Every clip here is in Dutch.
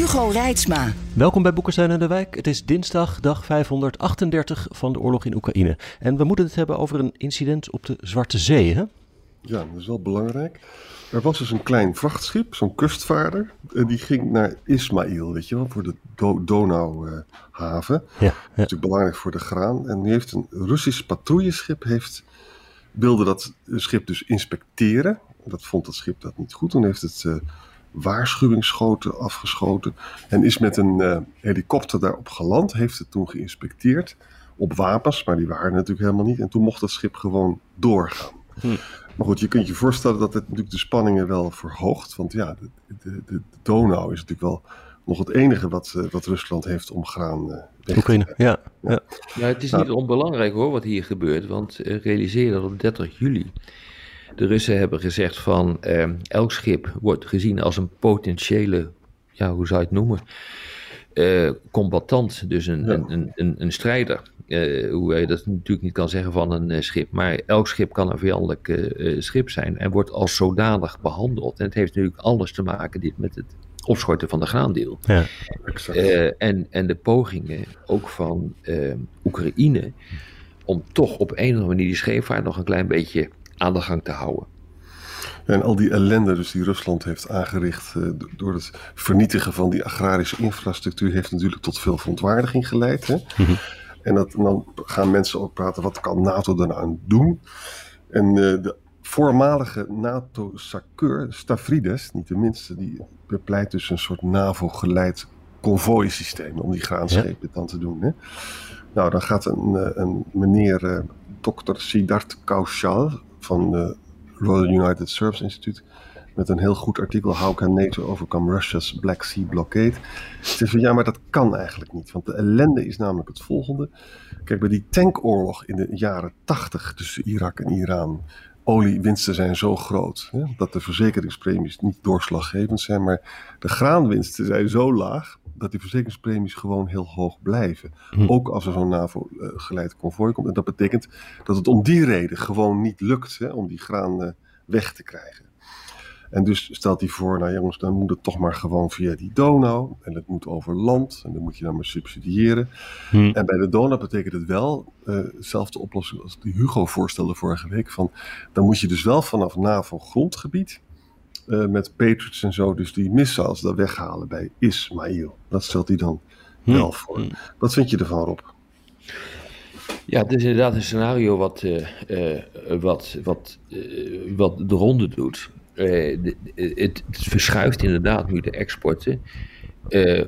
Hugo Reitsma. Welkom bij Boekenstein en de Wijk. Het is dinsdag, dag 538 van de oorlog in Oekraïne. En we moeten het hebben over een incident op de Zwarte Zee, hè? Ja, dat is wel belangrijk. Er was dus een klein vrachtschip, zo'n kustvaarder. En die ging naar Ismail, weet je wel, voor de Do Donauhaven. ja, ja. Natuurlijk belangrijk voor de graan. En nu heeft een Russisch patrouilleschip heeft, wilde dat schip dus inspecteren. Dat vond het schip dat niet goed. Toen heeft het uh, waarschuwingsschoten afgeschoten. En is met een uh, helikopter daarop geland. Heeft het toen geïnspecteerd op wapens. Maar die waren natuurlijk helemaal niet. En toen mocht dat schip gewoon doorgaan. Hm. Maar goed, je kunt je voorstellen dat het natuurlijk de spanningen wel verhoogt. Want ja, de, de, de, Donau is natuurlijk wel nog het enige wat, uh, wat Rusland heeft om graan uh, weg Oekraïne, ja, ja. ja. Het is niet onbelangrijk hoor wat hier gebeurt. Want uh, realiseer dat op 30 juli de Russen hebben gezegd van uh, elk schip wordt gezien als een potentiële, ja, hoe zou je het noemen? Uh, combatant, dus een, ja. een, een, een, strijder. Uh, hoe je dat natuurlijk niet kan zeggen van een uh, schip. Maar elk schip kan een vijandelijk schip zijn en wordt als zodanig behandeld. En het heeft natuurlijk alles te maken dit met het opschorten van de graandeel. Ja, en, en de pogingen ook van Oekraïne om toch op een of andere manier die scheepvaart nog een klein beetje aan de gang te houden. En al die ellende dus die Rusland heeft aangericht uh, door het vernietigen van die agrarische infrastructuur heeft natuurlijk tot veel verontwaardiging geleid. Hè? Mm -hmm. En, dat, en dan gaan mensen ook praten, wat kan NATO er nou aan doen? En uh, de voormalige NATO-sakkeur, Stavrides, niet de minste, die bepleit dus een soort NAVO-geleid konvooisysteem om die graanschepen ja. dan te doen. Hè? Nou, dan gaat een, een meneer, uh, dokter Siddharth Kaushal van de Royal United Service Institute met een heel goed artikel How can NATO overcome Russia's Black Sea blockade. Zegt van ja, maar dat kan eigenlijk niet, want de ellende is namelijk het volgende. Kijk, bij die tankoorlog in de jaren 80 tussen Irak en Iran, oliewinsten zijn zo groot hè, dat de verzekeringspremies niet doorslaggevend zijn, maar de graanwinsten zijn zo laag dat die verzekeringspremies gewoon heel hoog blijven. Hm. Ook als er zo'n NAVO-geleid konvooi komt. En dat betekent dat het om die reden gewoon niet lukt hè, om die graan uh, weg te krijgen. En dus stelt hij voor, nou jongens, dan moet het toch maar gewoon via die Donau. En het moet over land. En dan moet je dan maar subsidiëren. Hm. En bij de Donau betekent het wel, uh, dezelfde oplossing als die Hugo voorstelde vorige week. Van, dan moet je dus wel vanaf NAVO-grondgebied uh, met Patriots en zo, dus die missiles daar weghalen bij Ismail. Dat stelt hij dan hm. wel voor. Hm. Wat vind je ervan, Rob? Ja, het is inderdaad een scenario wat, uh, uh, wat, wat, wat de ronde doet. De, het, het, verschuift inderdaad nu de exporten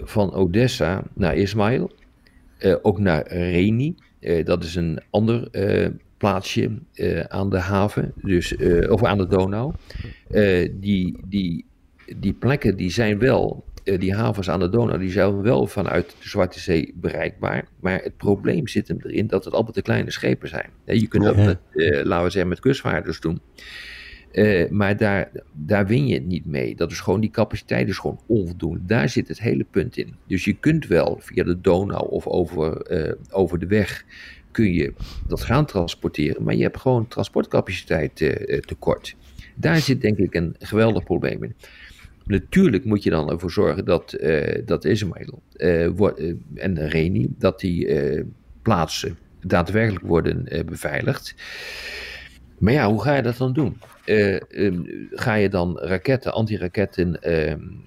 van Odessa naar Ismail, ook naar Reni. dat is een ander plaatsje uh, aan de haven, dus, uh, of aan de Donau. Uh, die, die, die plekken die zijn wel, die havens aan de Donau, die zijn wel vanuit de Zwarte Zee bereikbaar. Maar het probleem zit hem erin dat het altijd de kleine schepen zijn. je kunt dat met, laten we zeggen, met kustvaarders doen. maar daar, daar win je het niet mee. Dat is gewoon, die capaciteit is gewoon onvoldoende. Daar zit het hele punt in. Dus je kunt wel via de Donau of over, over de weg kun je dat gaan transporteren, maar je hebt gewoon transportcapaciteit uh, tekort. Daar zit denk ik een geweldig probleem in. Natuurlijk moet je dan ervoor zorgen dat, uh, dat Ismail uh, en Reni, dat die plaatsen daadwerkelijk worden beveiligd. Maar ja, hoe ga je dat dan doen? Um, ga je dan raketten, antiraketten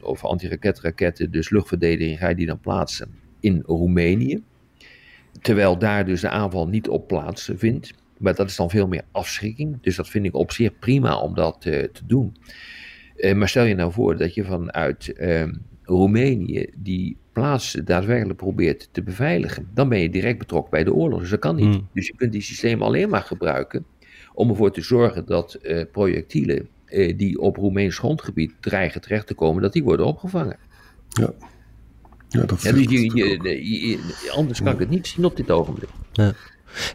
of antiraketraketten, dus luchtverdediging, ga je die dan plaatsen in Roemenië? Terwijl daar dus de aanval niet op plaats vindt. Maar dat is dan veel meer afschrikking. Dus dat vind ik op zich prima om dat uh, te doen. Uh, maar stel je nou voor dat je vanuit uh, Roemenië die plaats daadwerkelijk probeert te beveiligen. Dan ben je direct betrokken bij de oorlog. Dus dat kan niet. Hmm. Dus je kunt die systemen alleen maar gebruiken om ervoor te zorgen dat eh, projectielen die op Roemeens grondgebied dreigen terecht te komen, dat die worden opgevangen. Ja. Ja, dat is Ja, dus je, echt- je, je- je- anders kan ik het niet zien op dit ogenblik. Ja.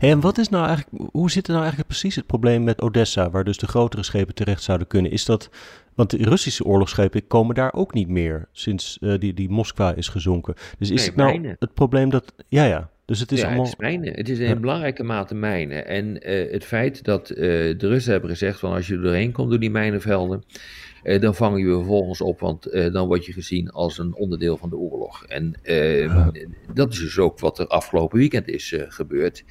En wat is nou eigenlijk, hoe zit er nou eigenlijk precies het probleem met Odessa, waar dus de grotere schepen terecht zouden kunnen? Is dat, want de Russische oorlogsschepen komen daar ook niet meer sinds eh, die, die Moskwa is gezonken. Dus is Nee, het nou het probleem dat, ja ja, dus het is ja, allemaal, het is mijnen. Het is in Ja. belangrijke mate mijnen. En eh, het feit dat eh, de Russen hebben gezegd van als je er doorheen komt door die mijnenvelden, eh, dan vangen je vervolgens op, want dan word je gezien als een onderdeel van de oorlog. En dat is dus ook wat er afgelopen weekend is gebeurd.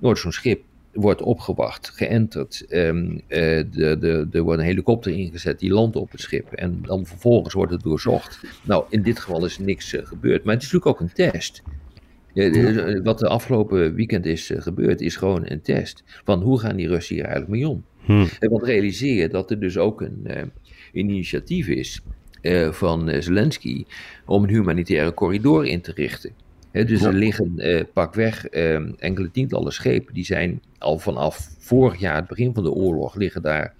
Wordt zo'n schip wordt opgewacht, geënterd. ehm, eh, er wordt een helikopter ingezet, die landt op het schip. En dan vervolgens wordt het doorzocht. Nou, in dit geval is niks gebeurd. Maar het is natuurlijk ook een test. Ja, de- wat de afgelopen weekend is eh, gebeurd, is gewoon een test. Van hoe gaan die Russen hier eigenlijk mee om? Hm. En wat realiseer je dat er dus ook een, eh, initiatief is eh, van eh, Zelensky om een humanitaire corridor in te richten. Dus Ja. er liggen eh, pakweg eh, enkele tientallen schepen, die zijn al vanaf vorig jaar, het begin van de oorlog, liggen daar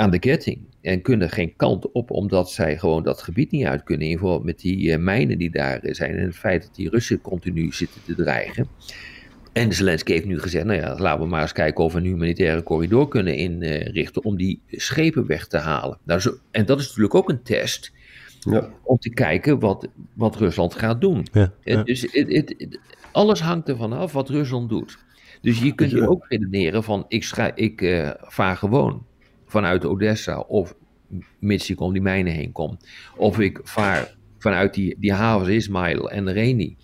aan de ketting. En kunnen geen kant op, omdat zij gewoon dat gebied niet uit kunnen. In verband met die eh, mijnen die daar eh, zijn. En het feit dat die Russen continu zitten te dreigen. En Zelensky heeft nu gezegd, nou ja, laten we maar eens kijken of we een humanitaire corridor kunnen inrichten om die schepen weg te halen. Nou, zo, en dat is natuurlijk ook een test Ja, om te kijken wat, wat Rusland gaat doen. ja, Eh, ja. Dus het, het, het- alles hangt ervan af wat Rusland doet. Dus je kunt je Ja. ook redeneren van ik, ik eh, vaar gewoon vanuit Odessa of mits ik om die mijnen heen kom. Of ik vaar vanuit die, die havens Ismail en Reni.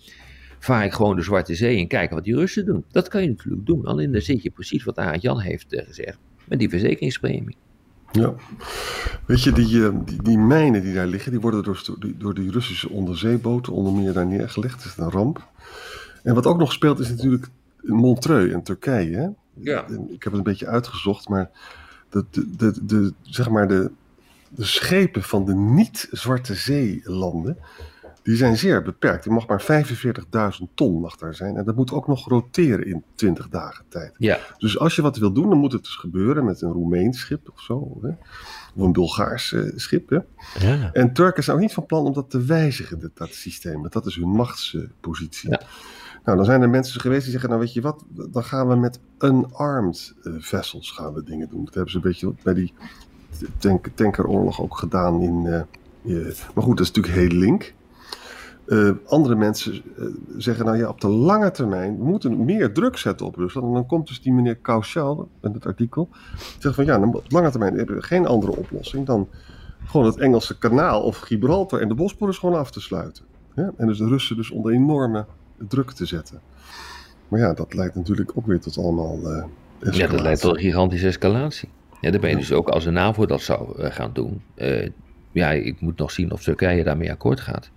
Vaar ik gewoon de Zwarte Zee en kijken wat die Russen doen. Dat kan je natuurlijk doen. Alleen dan zit je precies wat Arend Jan heeft eh, gezegd. Met die verzekeringspremie. ja. Weet je, die, eh, die, die mijnen die daar liggen, die worden door, door die Russische onderzeeboten onder meer daar neergelegd. Dat is een ramp. En wat ook nog speelt is natuurlijk Montreux in Turkije. Hè? Ja. Ik heb het een beetje uitgezocht, maar de, de, de, de, zeg maar de, de schepen van de niet-Zwarte Zee-landen, die zijn zeer beperkt. Die mag maar 45.000 ton mag daar zijn. En dat moet ook nog roteren in 20 dagen tijd. Ja, Dus als je wat wil doen, dan moet het dus gebeuren met een Roemeens schip of zo. Hè? Of een Bulgaars eh, schip. Hè? ja. En Turken zijn ook niet van plan om dat te wijzigen, dat, dat systeem. Want dat is hun machtspositie. Ja. Nou, dan zijn er mensen geweest die zeggen, nou weet je wat, dan gaan we met unarmed eh, vessels gaan we dingen doen. Dat hebben ze een beetje bij die tank, tankeroorlog ook gedaan in... eh, eh, maar goed, dat is natuurlijk heel link. Andere mensen zeggen, nou ja, op de lange termijn, we moeten meer druk zetten op Rusland. En dan komt dus die meneer Kaushal, in het artikel, zegt van ja, op lange termijn hebben we geen andere oplossing dan gewoon het Engelse kanaal of Gibraltar en de Bosporus gewoon af te sluiten. En dus de Russen dus onder enorme druk te zetten. Maar ja, dat leidt natuurlijk ook weer tot allemaal eh ja dat leidt tot een gigantische escalatie. Ja, dan ben je dus ook als de NAVO dat zou eh, gaan doen. eh, ja, ik moet nog zien of Turkije daarmee akkoord gaat.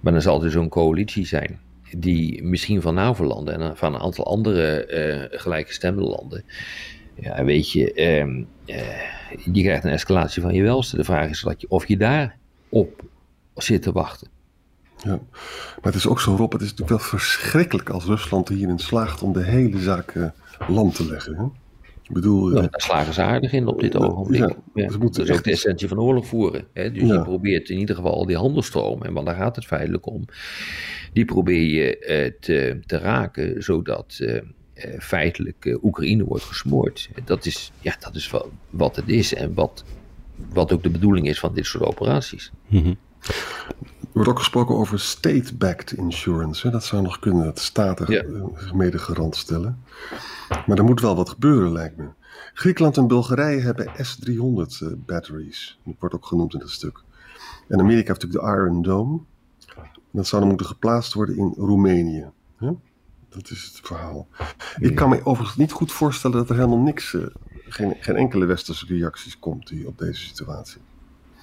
Maar dan zal er zo'n coalitie zijn. Die misschien van NAVO-landen en van een aantal andere gelijkgestemde landen. Ja, weet je, ehm, eh, je krijgt een escalatie van je welste. De vraag is dat je, of je daar op zit te wachten. Ja. Maar het is ook zo, Rob, het is natuurlijk wel verschrikkelijk als Rusland hierin slaagt om de hele zaak eh, lam te leggen. Hè? Ik bedoel, eh, Ja, daar slagen ze aardig in op dit Ja, ogenblik. ja, Ja, ze moeten dat is ook de essentie van oorlog voeren. Hè? Dus Ja. je probeert in ieder geval die handelstroom, en want daar gaat het feitelijk om, die probeer je eh, te, te raken, zodat eh, eh, feitelijk eh, Oekraïne wordt gesmoord. Dat is, ja, dat is wel wat het is en wat, wat ook de bedoeling is van dit soort operaties. Mhm. Er wordt ook gesproken over state-backed insurance. Hè? Dat zou nog kunnen, dat staten Ja. eh, mede garant stellen. Maar er moet wel wat gebeuren, lijkt me. Griekenland en Bulgarije hebben S-300 eh, batteries. Dat wordt ook genoemd in het stuk. En Amerika heeft natuurlijk de Iron Dome. Dat zou dan moeten geplaatst worden in Roemenië. Hè? Dat is het verhaal. Ik kan me overigens niet goed voorstellen dat er helemaal niks, eh, geen, geen enkele westerse reacties komt die, op deze situatie.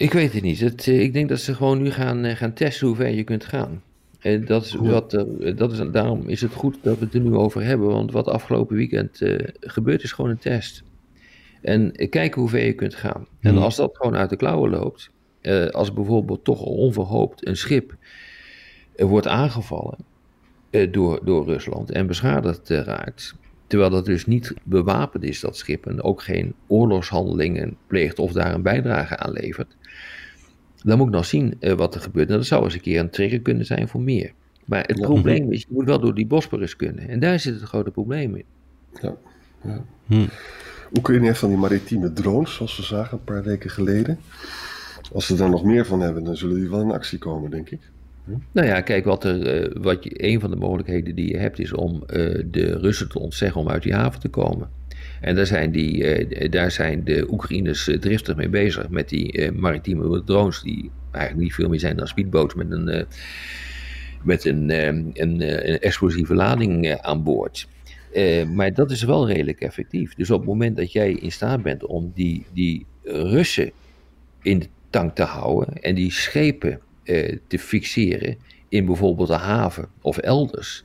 Ik weet het niet. Het, eh, ik denk dat ze gewoon nu gaan, eh, gaan testen hoe ver je kunt gaan. En dat is wat, eh, dat is, daarom is het goed dat we het er nu over hebben. Want wat afgelopen weekend eh, gebeurt is gewoon een test. En kijken hoe ver je kunt gaan. En Mhm. als dat gewoon uit de klauwen loopt. als bijvoorbeeld toch onverhoopt een schip wordt aangevallen door, door Rusland en beschadigd raakt. Terwijl dat dus niet bewapend is, dat schip. En ook geen oorlogshandelingen pleegt of daar een bijdrage aan levert dan moet ik nog zien wat er gebeurt. En dat zou eens een keer een trigger kunnen zijn voor meer. Maar het probleem is, je moet wel door die Bosporus kunnen. En daar zit het grote probleem in. Ja. ja. Hm. Oekraïne heeft van die maritieme drones, zoals we zagen een paar weken geleden. Als ze daar nog meer van hebben, dan zullen die wel in actie komen, denk ik. Hm? Nou ja, kijk, wat er, uh, wat je, een van de mogelijkheden die je hebt is om uh, de Russen te ontzeggen om uit die haven te komen. En daar zijn, die, uh, daar zijn de Oekraïners driftig mee bezig met die maritieme drones, die eigenlijk niet veel meer zijn dan speedboats met een, met een, een, een, explosieve lading aan boord. maar dat is wel redelijk effectief. Dus op het moment dat jij in staat bent om die, die Russen in de tank te houden en die schepen eh, te fixeren in bijvoorbeeld de haven of elders.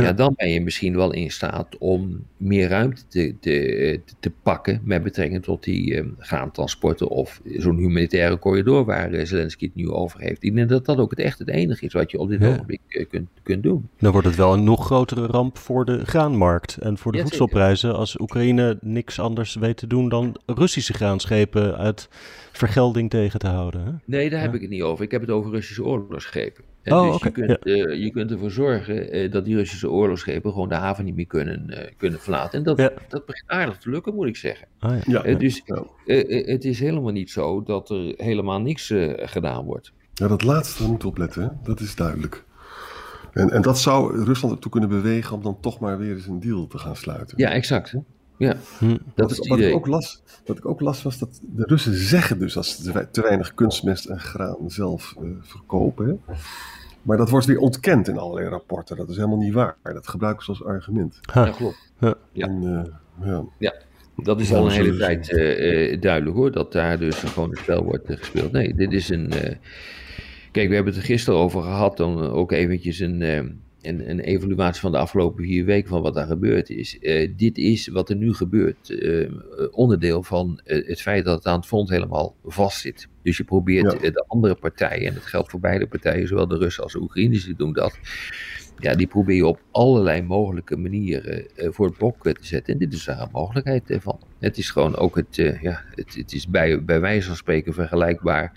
Ja. dan ben je misschien wel in staat om meer ruimte te, te, te pakken met betrekking tot die uh, graantransporten of zo'n humanitaire corridor waar uh, Zelensky het nu over heeft. Ik denk dat dat ook het echt het enige is wat je op dit ogenblik uh, kunt, kunt doen. Dan wordt het wel een nog grotere ramp voor de graanmarkt en voor de voedselprijzen als Oekraïne niks anders weet te doen dan Russische graanschepen uit vergelding tegen te houden. Hè? Nee, daar heb ik het niet over. Ik heb het over Russische oorlogsschepen. oh, dus je, kunt, uh, je kunt ervoor zorgen uh, dat die Russische oorlogsschepen gewoon de haven niet meer kunnen, uh, kunnen verlaten. En dat, ja. dat begint aardig te lukken, moet ik zeggen. Ah, ja. dus het is helemaal niet zo dat er helemaal niks gedaan wordt. Ja, dat laatste moet opletten, hè? dat is duidelijk. En, en dat zou Rusland ertoe kunnen bewegen om dan toch maar weer eens een deal te gaan sluiten. Ja, exact. Hè? Ja, hm. dat wat, is wat ik, ook las, wat ik ook las was dat de Russen zeggen dus dat ze te weinig kunstmest en graan zelf uh, verkopen. Maar dat wordt weer ontkend in allerlei rapporten. Dat is helemaal niet waar. Dat gebruiken ze als argument. Ja, klopt. Ja. En, uh, ja. ja. dat is al een hele tijd uh, duidelijk hoor. Dat daar dus gewoon een spel wordt gespeeld. Nee, dit is een... Kijk, we hebben het er gisteren over gehad. Dan ook eventjes een een, een evaluatie van de afgelopen vier weken van wat daar gebeurd is. Uh, dit is wat er nu gebeurt. Uh, onderdeel van uh, het feit dat het aan het front helemaal vast zit. Dus je probeert de andere partijen, en dat geldt voor beide partijen, zowel de Russen als de Oekraïners, die doen dat. Ja, die probeer je op allerlei mogelijke manieren voor het blok te zetten. En dit is daar een mogelijkheid van. Het is gewoon ook het, ja, het, het is bij, bij wijze van spreken vergelijkbaar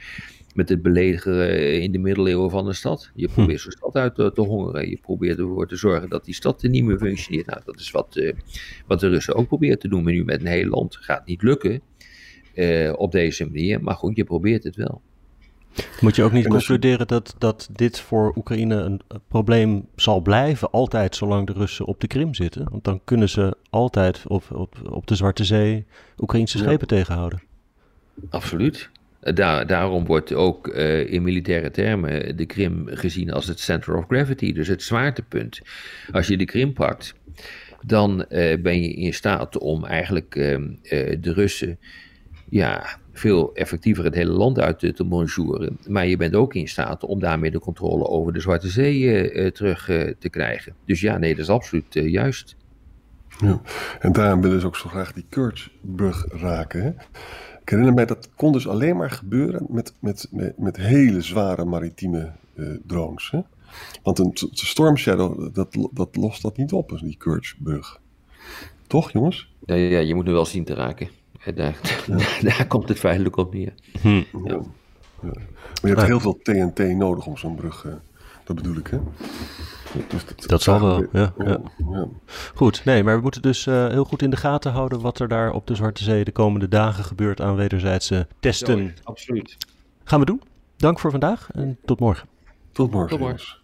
met het beledigen in de middeleeuwen van een stad. Je probeert zo'n stad uit te, te, hongeren. Je probeert ervoor te zorgen dat die stad niet meer functioneert. Nou, dat is wat, uh, wat de Russen ook proberen te doen. Maar nu met een heel land gaat niet lukken uh, op deze manier. Maar goed, je probeert het wel. Moet je ook niet concluderen dat, dat dit voor Oekraïne een probleem zal blijven, altijd zolang de Russen op de Krim zitten? Want dan kunnen ze altijd op, op, op de Zwarte Zee Oekraïnse schepen ja. tegenhouden. Absoluut. Daar, daarom wordt ook uh, in militaire termen de Krim gezien als het center of gravity, dus het zwaartepunt. Als je de Krim pakt, dan uh, ben je in staat om eigenlijk uh, de Russen ja, veel effectiever het hele land uit te, te bonjouren. Maar je bent ook in staat om daarmee de controle over de Zwarte Zee terug te krijgen. Dus ja, nee, dat is absoluut juist. Ja. En daarom willen ze ook zo graag die Kerchbrug raken. Ik herinner mij dat kon dus alleen maar gebeuren met, met, met, met hele zware maritieme uh, drones. Hè? Want een Storm Shadow, dat, dat lost dat niet op, die Kurtzbrug. Toch, jongens? Ja, ja, je moet nu wel zien te raken. Daar, ja. daar, komt het feitelijk op neer. Hm. Ja. Ja. Maar je hebt heel veel TNT nodig om zo'n brug, uh, dat bedoel ik, hè? Dus dat, dat zal wel, ja, ja, ja, Goed, nee, maar we moeten dus uh, heel goed in de gaten houden wat er daar op de Zwarte Zee de komende dagen gebeurt aan wederzijdse testen. Ja, absoluut. Gaan we doen. Dank voor vandaag en tot morgen. Tot morgen. Tot morgen.